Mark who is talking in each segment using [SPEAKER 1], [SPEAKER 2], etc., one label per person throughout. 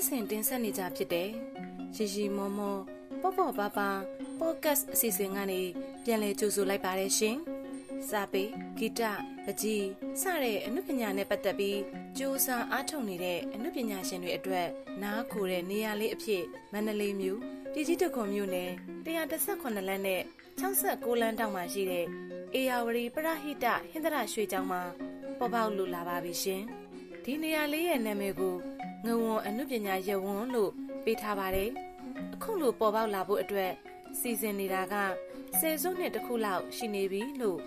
[SPEAKER 1] နှစ်စဉ်တင်ဆက်နေကြဖြစ်တဲ့ရီရီမောမောပေါ့ပေါ့ပါပါပေါ့ကတ်အစီအစဉ်ကနေပြန်လည်ကြိုဆိုလိုက်ပါတယ်ရှင်။စာပေဂီတအကြီးစတဲ့အနုပညာနဲ့ပတ်သက်ပြီးကြိုးစားအားထုတ်နေတဲ့အနုပညာရှင်တွေအတွက်နားခိုတဲ့နေရာလေးအဖြစ်မန္တလေးမြို့ပြည်ကြီးတခွန်မြို့နယ်118လမ်းနဲ့69လမ်းတောင်မှာရှိတဲ့အေယာဝတီပရဟိတဟင်္ဒရရွှေကျောင်းမှာပေါ်ပေါက်လို့လာပါပြီရှင်။ဒီနေရာလေးရဲ့နာမည်ကို ငဝွန်အနုပညာရဝွန်လို့ပေးထားပါတယ်။အခုလိုပေါ်ပေါက်လာဖို့အတွက်စီစဉ်နေတာကဆယ်စုနှစ်တစ်ခုလောက်ရှိနေပြီလို့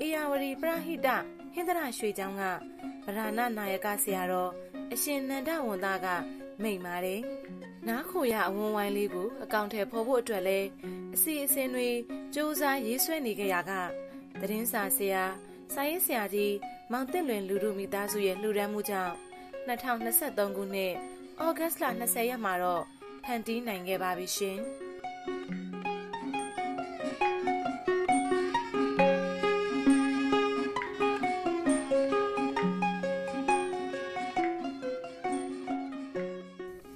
[SPEAKER 1] အေယာဝတီပရဟိတဟင်္ဒရရွှေကျောင်းကဗရဏနာယကဆရာတော်အရှင်နန္ဒဝန်သားကမိန့်ပါတယ်။နားခိုရအဝန်းဝိုင်းလေးကိုအကောင့်ထဲဖော်ဖို့အတွက်လဲအစီအစဉ်တွေစူးစမ်းရေးဆွဲနေကြရကသတင်းစာဆရာစာရေးဆရာကြီးမောင်တင်လွင်လူလူမိသားစုရဲ့လှူဒန်းမှုကြောင့် 2023ခုနှစ်ဩဂတ်လ20ရက်မှာတော့ဖန်တီးနိုင်ခဲ့ပါပြီရှင်။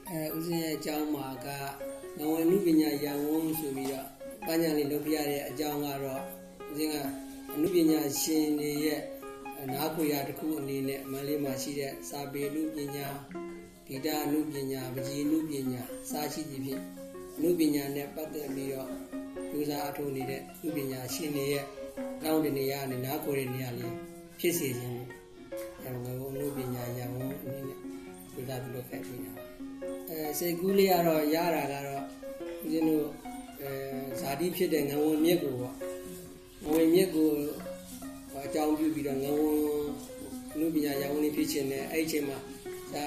[SPEAKER 2] အဲဦးဇင်းရဲ့အကြောင်းမှာကငဝင်နုပညာရန်ဝန်းဆိုပြီးတော့ပညာလေးလုပ်ပြရတဲ့အကြောင်းကတော့ဦးဇင်းကအနုပညာရှင်တွေရဲ့နားခွေရတစ်ခုအနေနဲ့မန္တလေးမှာ ရှိတဲ့စာပေနုပညာဂီတအနုပညာပကြီးနုပညာစာရှိသဖြင့်အနုပညာနဲ့ပတ်သက်ပြီးတော့ကြိုးစားအထောက်နေတဲ့နုပညာရှင်တွေရဲ့တောင်းတနေရနဲ့နားခွေတဲ့နေရာလေးဖြစ်စေခြင်းအဲငဝင်နုပညာရန်ဝန်းအနေနဲ့ကြိုးစားပြီးလုပ်ခဲ့ပြီးတာပါအဲစိတ်ကူးလေးကတော့ရတာကတော့ဦးဇင်းတို့အဲဇာတိဖြစ်တဲ့ငဝန်မြစ်ကိုပေါ့ငဝန်မြစ်ကိုအကြောင်းပြုပြီးတော့ငဝန် လူပညာရဝန်လေးဖြစ်ခြင်းနဲ့အဲ့ဒီအချိန်မှာဆရာ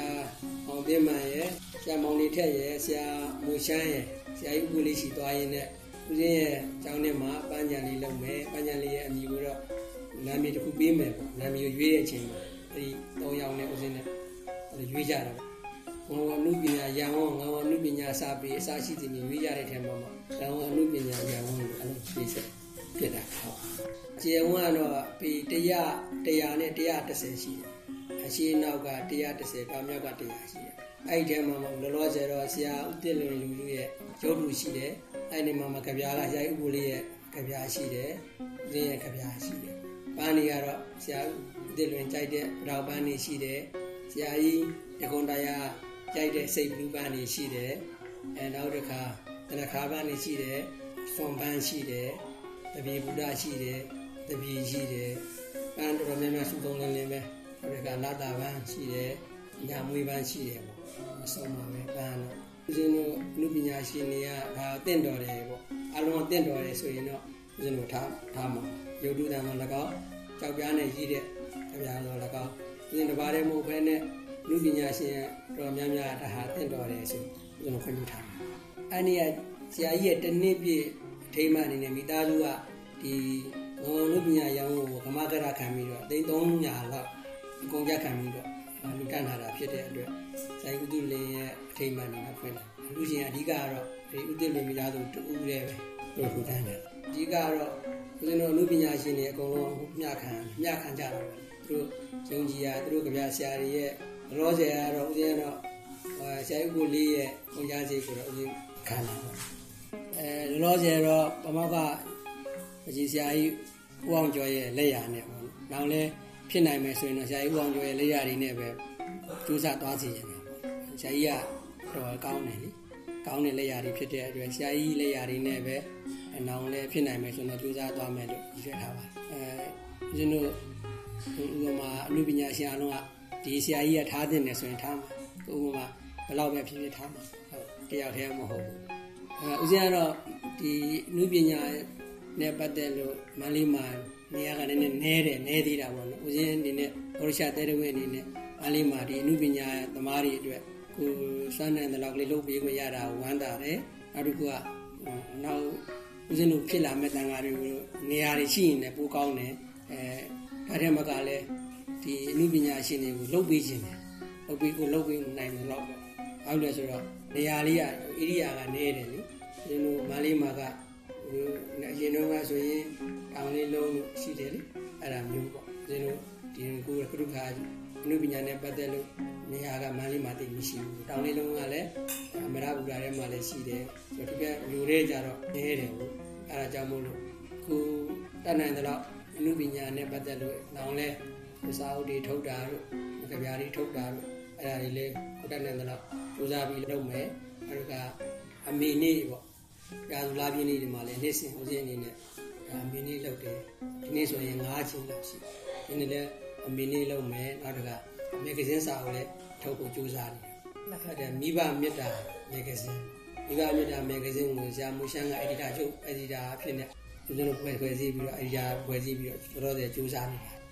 [SPEAKER 2] အောင်ပြင်းမှန်ရဲ့ဆရာမောင်လေးထက်ရဲ့ဆရာမူရှမ်းရဲ့ဆရာကြီးဦးလေးရှိသွားရင်းနဲ့ဦးဇင်းရဲ့ကျောင်းထဲမှာပန်းချန်လေးလုပ်မယ်ပန်းချန်လေးရဲ့အမည်ကိုတော့နာမည်တစ်ခုပေးမယ်ပေါ့နာမည်ကိုရွေးတဲ့အချိန်မှာအဲ့ဒီ၃ယောက်နဲ့ဦးဇင်းနဲ့အဲ့လိုရွေးကြတာပေါ့ငဝအနုပညာရန်ဝငဝအနုပညာစာပေအစရှိသည်မျိုးရွေးရတဲ့ထဲမှာမှာငဝအနုပညာရန်ဝလို့အဲ့လိုပြေးဆက် ဖြစ်တာဟုတ်ကျေဝကတော့ပေ100 100နဲ့130ရှိတယ်အရှိနောက်က130တောင်မြောက်က100ရှိတယ်အဲ့ဒီထဲမှာမှာလောလောဆယ်တော့ဆရာဦးတစ်လွင်လူလူရဲ့ရုပ်ထုရှိတယ်အဲ့ဒီမှာမှာကြပြားကရိုက်ဥပ္ပိုလ်ရဲ့ကြပြားရှိတယ်ဦးဇင်းရဲ့ကြပြားရှိတယ်ပန်းတွေကတော့ဆရာဦးတစ်လွင်ကြိုက်တဲ့ဗတော်ပန်းတွေရှိတယ်ဆရာကြီးတကွန်တရားကြိုက်တဲ့စိတ်ဘူးပန်းတွေရှိတယ်အဲနောက်တစ်ခါတနခါပန်းတွေရှိတယ်ဆွန်ပန်းရှိတယ် တပြေဘုရားရှိတယ်တပြေရှိတယ်ပန်းတော်တော်များများစုသုံးလင်းလင်းပဲနောက်တစ်ခါလာတာပန်းရှိတယ်ညာမွေးပန်းရှိတယ်ပေါ့အဆုံးပါပဲပန်းတော့ဦးဇင်းတို့လူပညာရှင်တွေကဒါတင့်တော်တယ်ပေါ့အလုံးတင့်တော်တယ်ဆိုရင်တော့ဦးဇင်းတို့ထားထားမှာရုပ်တုတံမှာ၎င်းကြောက်ပြားနဲ့ရည်တဲ့ကြပြားတော့၎င်းဦးဇင်းတစ်ပါးတည်းမဟုတ်ဘဲနဲ့လူပညာရှင်တော်များများဒါဟာတင့်တော်တယ်ဆိုဦးဇင်းတို့ခွင့်ပြုထားတယ်အဲ့ဒီကဆရာကြီးရဲ့တနည်းပြည့် အထိမ်းအမှန်အနေနဲ့မိသားစုကဒီဘုံလူပညာရောင်းကိုကမကရခံပြီးတော့သိန်း300လောက်အကုန်ကြခံပြီးတော့လူတန်းထားတာဖြစ်တဲ့အတွက်ဆိုင်ဥတုလင်းရဲ့အထိမ်းအမှန်နဲ့ဖွင့်လာလူချင်းအဓိကကတော့ဒီဥတုလင်းမိသားစုတူဦးလေးပဲတို့လူတန်းတယ်အဓိကတော့ဦးဇင်းတို့လူပညာရှင်တွေအကုန်လုံးမျှခံမျှခံကြတာပဲသူတို့ယုံကြည်ရသူတို့ကြပြဆရာတွေရဲ့ရောဆရာကတော့ဦးဇင်းကတော့ဆရာဥပုလေးရဲ့ခွန်ကြားစီကိုတော့ဦးဇင်းခံတာပေါ့ အဲလောဆယ်တော့ပမောက်ကပကြီးဆရာကြီးဦးအောင်ကျော်ရဲ့လက်ရာနဲ့ပေါ့။နောက်လဲဖြစ်နိုင်မယ်ဆိုရင်တော့ဆရာကြီးဦးအောင်ကျော်ရဲ့လက်ရာတွေနဲ့ပဲကျူးစားသွားစီရင်တယ်ပေါ့။ဆရာကြီးကတော့ကောင်းတယ်လေ။ကောင်းတဲ့လက်ရာတွေဖြစ်တဲ့အတွက်ဆရာကြီးလက်ရာတွေနဲ့ပဲအနောင်လဲဖြစ်နိုင်မယ်ဆိုတော့ကျူးစားသွားမယ်လို့ရည်ရွယ်ထားပါတယ်။အဲဦးဇင်းတို့ဥပမာအမှုပညာရှင်အလုံးကဒီဆရာကြီးကထားတင်တယ်ဆိုရင်ထားမှာ။ဥပမာဘယ်လောက်ပဲဖြစ်ဖြစ်ထားမှာ။ဟုတ်တယောက်တည်းမဟုတ်ဘူး။ အဲဦးဇင်းကတော့ဒီအမှုပညာနဲ့ပတ်သက်လို့မန္တလေးမှာနေရာကလည်းနည်းနည်းတယ်နည်းသေးတာပေါ့နော်ဦးဇင်းအနေနဲ့ဘောရရှာတဲတဝင်းအနေနဲ့မန္တလေးမှာဒီအမှုပညာသမားတွေအတွက်ကိုစွမ်းနိုင်တဲ့လောက်ကလေးလုပ်ပေးခွင့်ရတာဝမ်းသာတယ်နောက်တစ်ခုကနောက်ဦးဇင်းတို့ဖြစ်လာမဲ့တန်ဃာတွေကိုနေရာတွေရှိရင်လည်းပိုကောင်းတယ်အဲဒါထဲမှာကလည်းဒီအမှုပညာရှင်တွေကိုလုပ်ပေးခြင်းတယ်လုပ်ပေးကိုလုပ်ပေးနိုင်တယ်တော့ ပေါ့ဟုတ်တယ်ဆိုတော့နေရာလေးကဧရိယာကနေတယ်လေဦးဇင်းတို့မန္တလေးမှာကအရင်တော့ကဆိုရင်တောင်လေးလုံးရှိတယ်လေအဲ့ဒါမျိုးပေါ့ဦးဇင်းတို့ဒီကိုကရုခါအနုပညာနဲ့ပတ်သက်လို့နေရာကမန္တလေးမှာတိတ်မရှိဘူးတောင်လေးလုံးကလည်းအမရပူရာထဲမှာလည်းရှိတယ်ဆိုတော့ဒီကလူတွေကြတော့နေတယ်ဘူးအဲဒါကြောင့်မို့လို့ခုတတ်နိုင်တဲ့တော့အနုပညာနဲ့ပတ်သက်လို့နောင်လဲစာအုပ်တွေထုတ်တာတို့ကြပြားတွေထုတ်တာတို့အဲဒါတွေလည်းကိုတတ်နိုင်တဲ့တော့ စူးစမ်းပြီးလုပ်မယ်အဲဒါကအမေနေ့ပေါ့ရာဇူလာပြင်းနေ့ဒီမှာလည်းနေ့စဉ်ဦးစင်းအနေနဲ့အမေနေ့လုပ်တယ်ဒီနေ့ဆိုရင်9ချိန်လောက်ရှိဒီနေ့လည်းအမေနေ့လုပ်မယ်နောက်တစ်ခါမဂ္ဂဇင်းစာအုပ်လည်းထုတ်ဖို့ကြိုးစားနေတယ်အဲ့ဒါမိဘမေတ္တာမဂ္ဂဇင်းမိဘမေတ္တာမဂ္ဂဇင်းကိုဆရာမူရှမ်းကအက်ဒီတာချုပ်အက်ဒီတာအဖြစ်နဲ့ကျွန်တော်တို့ဖွဲ့ဖွဲ့စည်းပြီးတော့အက်ဒီတာဖွဲ့စည်းပြီးတော့တော်တော်ကြိုးစားနေပါတ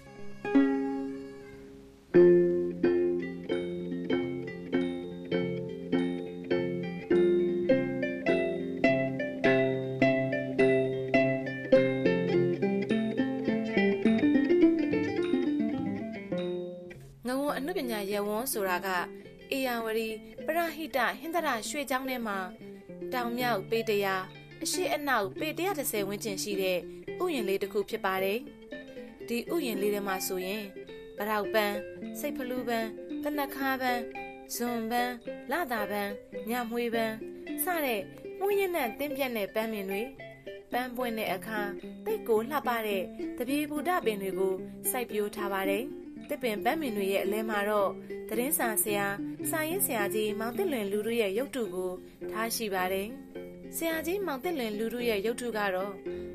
[SPEAKER 1] ရေဝန်းဆိုတာကအေယာဝရီပရဟိတဟင်္ဒရာရွှေချောင်းထဲမှာတောင်မြောက်ပေတရာအရှိအနောက်ပေ130ဝန်းကျင်ရှိတဲ့ဥယျာဉ်လေးတစ်ခုဖြစ်ပါတယ်။ဒီဥယျာဉ်လေးထဲမှာဆိုရင်ဗရောက်ပန်းစိတ်ဖလူးပန်းတနခါပန်းဇွန်ပန်းလာတာပန်းညမွေးပန်းစတဲ့မှုရင်းနဲ့တင်းပြက်တဲ့ပန်းမင်တွေပန်းပွင့်တဲ့အခါတိတ်ကိုလှပတဲ့တပြေဘူဒပင်တွေကိုစိုက်ပျိုးထားပါတယ်။ တစ်ပင်ပန်းမင်တွေရဲ့အလဲမှာတော့သတင်းစာဆရာစာရေးဆရာကြီးမောင်တစ်လွင်လူတို့ရဲ့ရုပ်တုကိုထားရှိပါတယ်။ဆရာကြီးမောင်တစ်လွင်လူတို့ရဲ့ရုပ်တုကတော့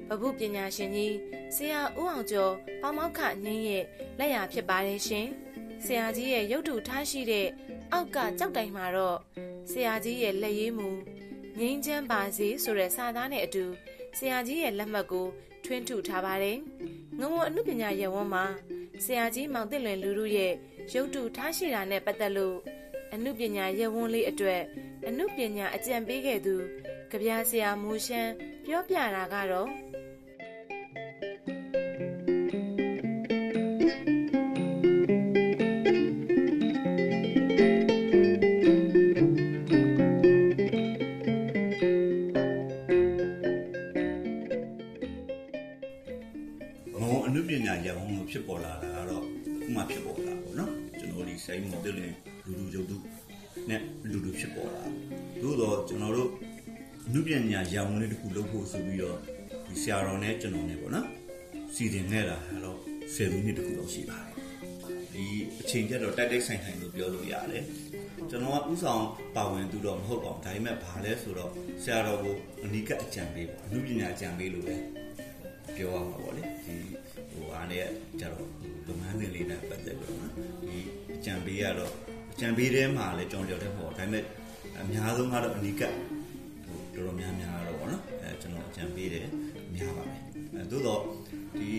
[SPEAKER 1] ဗဟုပညာရှင်ကြီးဆရာဦးအောင်ကျော်ပေါမောက်ခငင်းရဲ့လက်ရာဖြစ်ပါတယ်ရှင်။ဆရာကြီးရဲ့ရုပ်တုထားရှိတဲ့အောက်ကကြောက်တိုင်မှာတော့ဆရာကြီးရဲ့လက်ရည်မူငင်းချမ်းပါစေဆိုတဲ့စာသားနဲ့အတူဆရာကြီးရဲ့လက်မှတ်ကိုထွင်းထုထားပါတယ်။ငုံဝအမှုပညာရပ်ဝန်းမှာ ဆရာကြီးမောင်တစ်လွင်လူတို့ရဲ့ရုပ်တုထားရှိတာနဲ့ပတ်သက်လို့အမှုပညာရပ်ဝန်းလေးအတွက်အမှုပညာအကြံပေးခဲ့သူကြပြဆရာမူရှမ်းပြောပြတာကတော့
[SPEAKER 3] တာကတော့ခုမှဖြစ်ပေါ်လာပေါ့နော်ကျွန်တော်ဒီစိုင်းမော်တက်လင်လူလူရုပ်တုနဲ့လူလူဖြစ်ပေါ်လာသို့တော့ကျွန်တော်တို့အနုပညာရဝန်းလေးတစ်ခုလုပ်ဖို့ဆိုပြီးတော့ဒီဆရာတော်နဲ့ကျွန်တော်နဲ့ပေါ့နော်စီစဉ်နေတာကတော့10မိနစ်တစ်ခုတော့ရှိပါတယ်ဒီအချိန်ကျတော့တိုက်တိုက်ဆိုင်ဆိုင်လို့ပြောလို့ရတယ်ကျွန်တော်ကဥဆောင်ပါဝင်သူတော့မဟုတ်ပါဘူးဒါပေမဲ့ဘာလဲဆိုတော့ဆရာတော်ကိုအနိကအကြံပေးပေါ့အနုပညာအကြံပေးလို့ပဲပြောရမှာပေါ့လေဒီဟိုအားနဲ့ကြတော့လုပ်င န်းစဉ်လေးနဲ့ပတ်သက်ပြီးတော့နော်ဒီအကြံပေးရတော့အကြံပေးထဲမှာလည်းကြောင်ကြောင်တဲ့ပေါ့ဒါပေမဲ့အများဆုံးကတော့အနိကဟိုတော်တော်များများတော့ပေါ့နော်အဲကျွန်တော်အကြံပေးတယ်များပါမယ်အဲသို့တော့ဒီ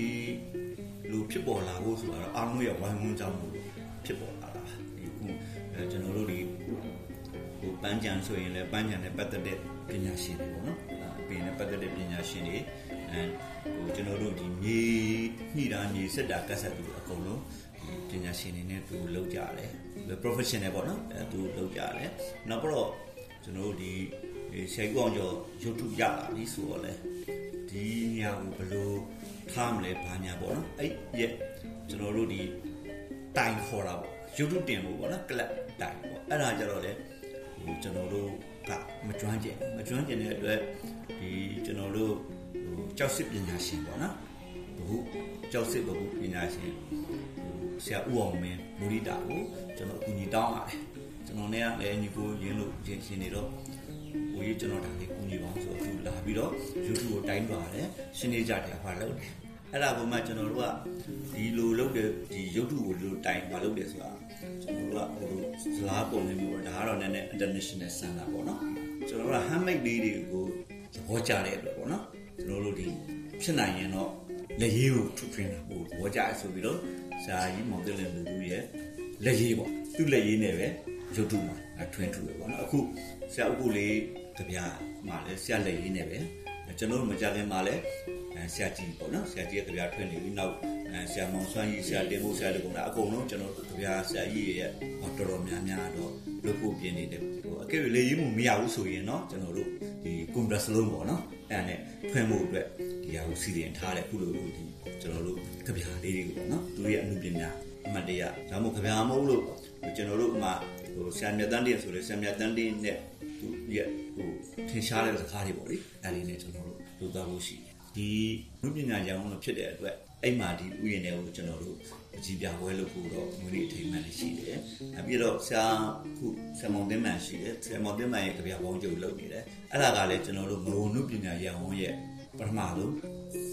[SPEAKER 3] လူဖြစ်ပေါ်လာဖို့ဆိုတာတော့အားလုံးရဲ့ဝိုင်းဝန်းကြောင်းလို့ဖြစ်ပေါ်လာတာပါဒီခုအဲကျွန်တော်တို့ဒီဟိုပန်းကြံဆိုရင်လည်းပန်းကြံနဲ့ပတ်သက်တဲ့ပညာရှင်တွေပေါ့နော်အပင်နဲ့ပတ်သက်တဲ့ပညာရှင်တွေအဲ ဟိုကျွန်တော်တို့ဒီမြေညှိတာမြေစစ်တာကတ်ဆက်သူအကုန်လုံးဒီပညာရှင်တွေနဲ့သူလောက်ကြတယ် professional ပေါ့နော်အဲသူလောက်ကြတယ်နောက်တော့ကျွန်တော်တို့ဒီဆရာကြီးအောင်ကျော်ရုပ်ထုရလာပြီဆိုတော့လေဒီညကိုဘယ်လိုထားမလဲဘာညာပေါ့နော်အဲ့ရဲ့ကျွန်တော်တို့ဒီတိုင်ခေါ်တာပေါ့ရုပ်ထုတင်ဖို့ပေါ့နော်ကလပ်တိုင်ပေါ့အဲ့ဒါကြတော့လေဟိုကျွန်တော်တို့ကမကျွမ်းကျင်မကျွမ်းကျင်တဲ့အတွက်ဒီကျွန်တော်တို့ဟို ကြောက်စစ်ပညာရှင်ပေါ့နော်ဘုကြောက်စစ်ဘုပညာရှင်ဟိုဆရာဦးအောင်မင်းမူရိတာကိုကျွန်တော်အကူအညီတောင်းပါတယ်ကျွန်တော်နဲ့လည်းညီကိုရင်းလို့ရင်းရှင်နေတော့ဟိုကြီးကျွန်တော်ဒါလေးကူညီပါအောင်ဆိုတော့သူလာပြီးတော့ YouTube ကိုတိုင်းပါတယ်ရှင်းနေကြတယ်ဟာလုပ်တယ်အဲ့ဒါကမှကျွန်တော်တို့ကဒီလိုလုပ်တဲ့ဒီ YouTube ကိုလိုတိုင်ပါလုပ်တယ်ဆိုတာကျွန်တော်တို့ကဟိုဇလားပုံလေးမျိုးဒါကတော့နည်းနည်း international standard ပေါ့နော်ကျွန်တော်တို့က handmade လေးတွေကိုသဘောကျတဲ့အတွက်ပေါ့နော် ကျွန်တော်တို့ဒီဖြစ်နိုင်ရင်တော့လက်ရေးကိုထုတ်ပြတာဟိုဘောကြဆိုပြီးတော့ဇာကြီးမောင်တယ်လင်လူလူရဲ့လက်ရေးပေါ့သူ့လက်ရေးနဲ့ပဲရုပ်ထုမှာအထွန်းထူတယ်ပေါ့နော်အခုဆရာဥက္ကုလေးကြပြမှာလဲဆရာလက်ရေးနဲ့ပဲကျွန်တော်တို့မကြခင်မှာလဲဆရာကြီးပေါ့နော်ဆရာကြီးရဲ့ကြပြထွန်းနေပြီးနောက်ဆရာမောင်ဆွမ်းကြီးဆရာတင်ဖို့ဆရာတကုံတာအကုန်လုံးကျွန်တော်တို့ကြပြဆရာကြီးရဲ့တော်တော်များများတော့လုပ်ဖို့ပြင်နေတယ်ဟိုအကယ်၍လက်ရေးမှုမရဘူးဆိုရင်တော့ကျွန်တော်တို့ ကွန်ပျူတာစလုံးပေါ့နော်အဲ့ဒါနဲ့ဖွင့်ဖို့အတွက်ဒီဟာကိုစီစဉ်ထားတဲ့အခုလိုဒီကျွန်တော်တို့ကြပြားလေးတွေကိုပေါ့နော်သူရဲ့အမှုပညာအမှတ်တရဒါမှမဟုတ်ကြပြားမဟုတ်လို့ကျွန်တော်တို့ဥမာဟိုဆရာမြတ်တန်းတင်ဆိုလေဆရာမြတ်တန်းတင်နဲ့သူရဲ့ဟိုထင်ရှားတဲ့စကားတွေပေါ့လေအဲ့ဒီနဲ့ကျွန်တော်တို့လုပ်သားဖို့ရှိတယ် ဒီလူပညာကျောင်းလို့ဖြစ်တဲ့အတွက်အဲ့မှာဒီဥယျာဉ်တွေကိုကျွန်တော်တို့အကြည့်ပြပွဲလုပ်ဖို့တော့ငွေလေးအထိမ်းအမှန်လေးရှိတယ်။အပြည့်တော့ဆရာခုဆရာမောင်တင်မှန်ရှိတယ်။ဆရာမောင်တင်မှန်ရဲ့ကြပြပေါင်းကျုပ်လုပ်နေတယ်။အဲ့ဒါကလည်းကျွန်တော်တို့ငုံနုပညာရန်ဝန်ရဲ့ပထမဆုံး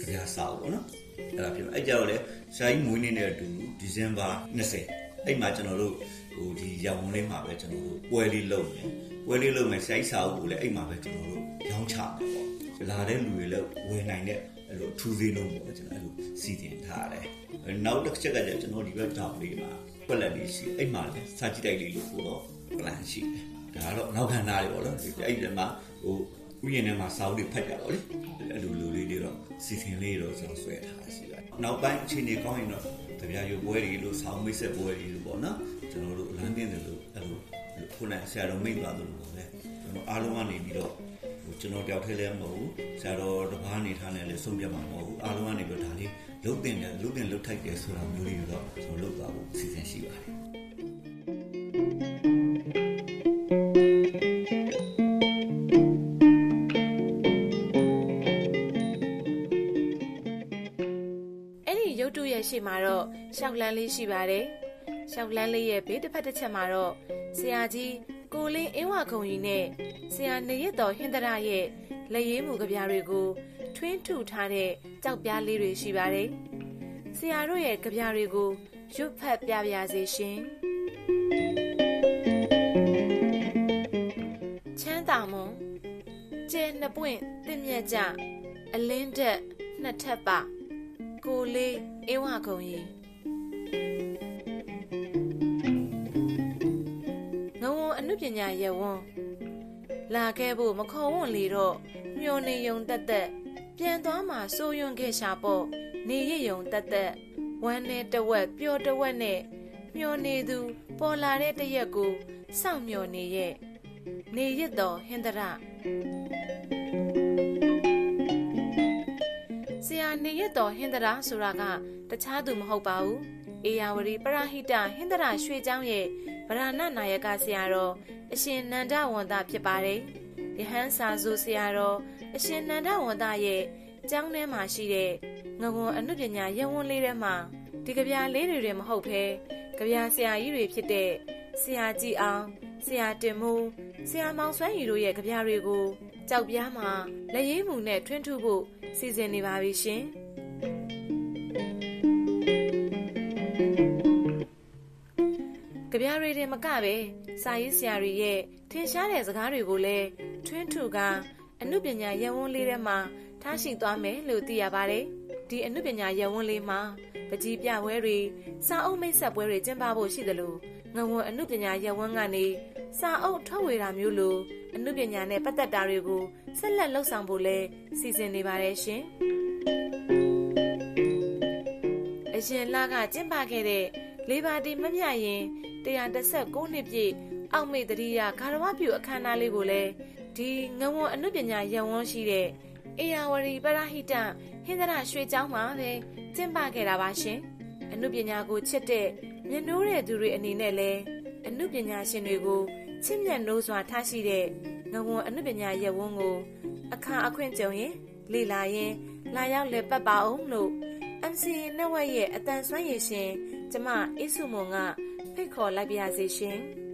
[SPEAKER 3] ကြပြစာအုပ်ပေါ့နော်။အဲ့ဒါဖြစ်မှာအဲ့ကြတော့လေဆရာကြီးမွေးနေ့နဲ့အတူဒီဇင်ဘာ20အဲ့မှာကျွန်တော်တို့ဟိုဒီရန်ဝန်လေးမှာပဲကျွန်တော်တို့ပွဲလေးလုပ်နေပွဲလေးလုပ်မယ်ဆရာကြီးစာအုပ်ကိုလည်းအဲ့မှာပဲကျွန်တော်တို့ရောင်းချမယ်ပေါ့။ လာတဲ့လူတွေလည်းဝယ်နိုင်တဲ့အဲ့လိုထူးသေးလုံးပေါ့ကျွန်တော်အဲ့လိုစီစဉ်ထားတယ်နောက်တစ်ချက်ကကျကျွန်တော်ဒီဘက်တောင်လေးမှာပြက်လက်လေးရှိအဲ့မှာလည်းစာကြည့်တိုက်လေးလို့ပို့တော့ plan ရှိတယ်ဒါကတော့နောက်ခံသားတွေပေါ့နော်အဲ့ဒီမှာဟိုဥယျာဉ်ထဲမှာစာအုပ်တွေဖတ်ကြတော့လေအဲ့လိုလူလေးတွေတော့စီစဉ်လေးတော့ကျွန်တော်ဆွဲထားရှိတယ်နောက်ပိုင်းအချိန်တွေကောင်းရင်တော့တပြားရုပ်ပွဲတွေလို့ဆောင်းမိတ်ဆက်ပွဲတွေလို့ပေါ့နော်ကျွန်တော်တို့လမ်းတင်တယ်လို့အဲ့လိုခုနဆရာတော်မိတ်သွားတယ်လို့ပေါ့လေကျွန်တော်အားလုံးကနေပြီးတော့ ကျွန်တော်တယောက်ထဲလည်းမဟုတ်ဘူးဆရာတော်တစ်ပါးနေထားနေလည်းဆုံးပြတ်မှာမဟုတ်ဘူးအားလုံးကနေပြီးဒါလေးလုတ်တင်တယ်လုတ်တင်လုတ်ထိုက်တယ်ဆိုတာမျိုးလေးတော့ကျွန်တော်လုတ်သွားဖို့အစီအစဉ်ရှိပါတယ်
[SPEAKER 1] အဲ့ဒီရုပ်တုရဲ့ရှေ့မှာတော့ရှောက်လန်းလေးရှိပါတယ်ရှောက်လန်းလေးရဲ့ဘေးတစ်ဖက်တစ်ချက်မှာတော့ဆရာကြီး ကိုလင်းအင်းဝခုံကြီးနဲ့ဆရာနေရတော်ဟင်္ဒရာရဲ့လက်ရည်မှုကြပြားတွေကိုထွင်းထုထားတဲ့ကြောက်ပြားလေးတွေရှိပါတယ်ဆရာတို့ရဲ့ကြပြားတွေကိုရွတ်ဖတ်ပြပြစေရှင်ချမ်းသာမွန်ကျဲနှစ်ပွင့်တင့်မြတ်ကြအလင်းတက်နှစ်ထပ်ပါကိုလေးအင်းဝခုံကြီး ပညာရဝွန်လာခဲ့ဖို့မခေါ်ဝွန်လေတော့မျောနေယုံတက်တက်ပြန်သွားမှစိုးရွံ့ခဲ့ရှာပေါ့နေရယုံတက်တက်ဝမ်းနဲ့တဝက်ပျော်တဝက်နဲ့မျောနေသူ ပေါ်လာတဲ့တရက်ကိုစောင့်မျောနေရဲ့နေရတော်ဟင်္ဒရဆရာနေရတော်ဟင်္ဒရာဆိုတာက တခြားသူမဟုတ်ပါဘူး အေယာဝရီပရဟိတဟင်္ဒရာရွှေချောင်းရဲ့ဗရဏနာယကဆရာတော်အရှင်နန္ဒဝန္တဖြစ်ပါတယ်ယဟန်စာစုဆရာတော်အရှင်နန္ဒဝန္တရဲ့ကျောင်းထဲမှာရှိတဲ့ငဝွန်အနုပညာရဝန်းလေးထဲမှာဒီကြပြားလေးတွေတွေမဟုတ်ဘဲကြပြားဆရာကြီးတွေဖြစ်တဲ့ဆရာကြည်အောင်ဆရာတင်မိုးဆရာမောင်ဆွမ်းရီတို့ရဲ့ကြပြားတွေကိုကြောက်ပြားမှာလက်ရည်မှုနဲ့ထွန်းထုဖို့စီစဉ်နေပါပြီရှင်။ ကြပြားတွေတင်မကပဲစာရေးဆရာတွေရဲ့ထင်ရှားတဲ့စကားတွေကိုလည်းထွန်းထုကအမှုပညာရဝန်းလေးထဲမှာထားရှိသွားမယ်လို့သိရပါတယ်။ဒီအမှုပညာရဝန်းလေးမှာပကြီးပြပွဲတွေစာအုပ်မိတ်ဆက်ပွဲတွေကျင်းပဖို့ရှိတယ်လို့ငဝွန်အမှုပညာရဝန်းကနေစာအုပ်ထုတ်ဝေတာမျိုးလိုအမှုပညာနဲ့ပတ်သက်တာတွေကိုဆက်လက်လှုပ်ဆောင်ဖို့လဲစီစဉ်နေပါတယ်ရှင်။အရင်လကကျင်းပခဲ့တဲ့လေပါတီမမြရင် 116နှစ်ပြည့်အောက်မေ့တရိယာဂါရဝပြုအခမ်းအနားလေးကိုလည်းဒီငဝွန်အမှုပညာရဝန်းရှိတဲ့အေယာဝရီပရဟိတဟင်္ဒရာရွှေကျောင်းမှာပဲကျင်းပခဲ့တာပါရှင်။အမှုပညာကိုချစ်တဲ့မျက်နှိုးတဲ့သူတွေအနေနဲ့လည်းအမှုပညာရှင်တွေကိုချစ်မြတ်နိုးစွာထားရှိတဲ့ငဝွန်အမှုပညာရဝန်းကိုအခါအခွင့်ကြုံရင်လေလာရင်လာရောက်လက်ပတ်ပါအောင်လို့ MCA Network ရဲ့အတန်ဆွမ်းရည်ရှင်ကျမအိစုမွန်က ဖိတ်ခေါ်လိုက်ပါရစေရှင်။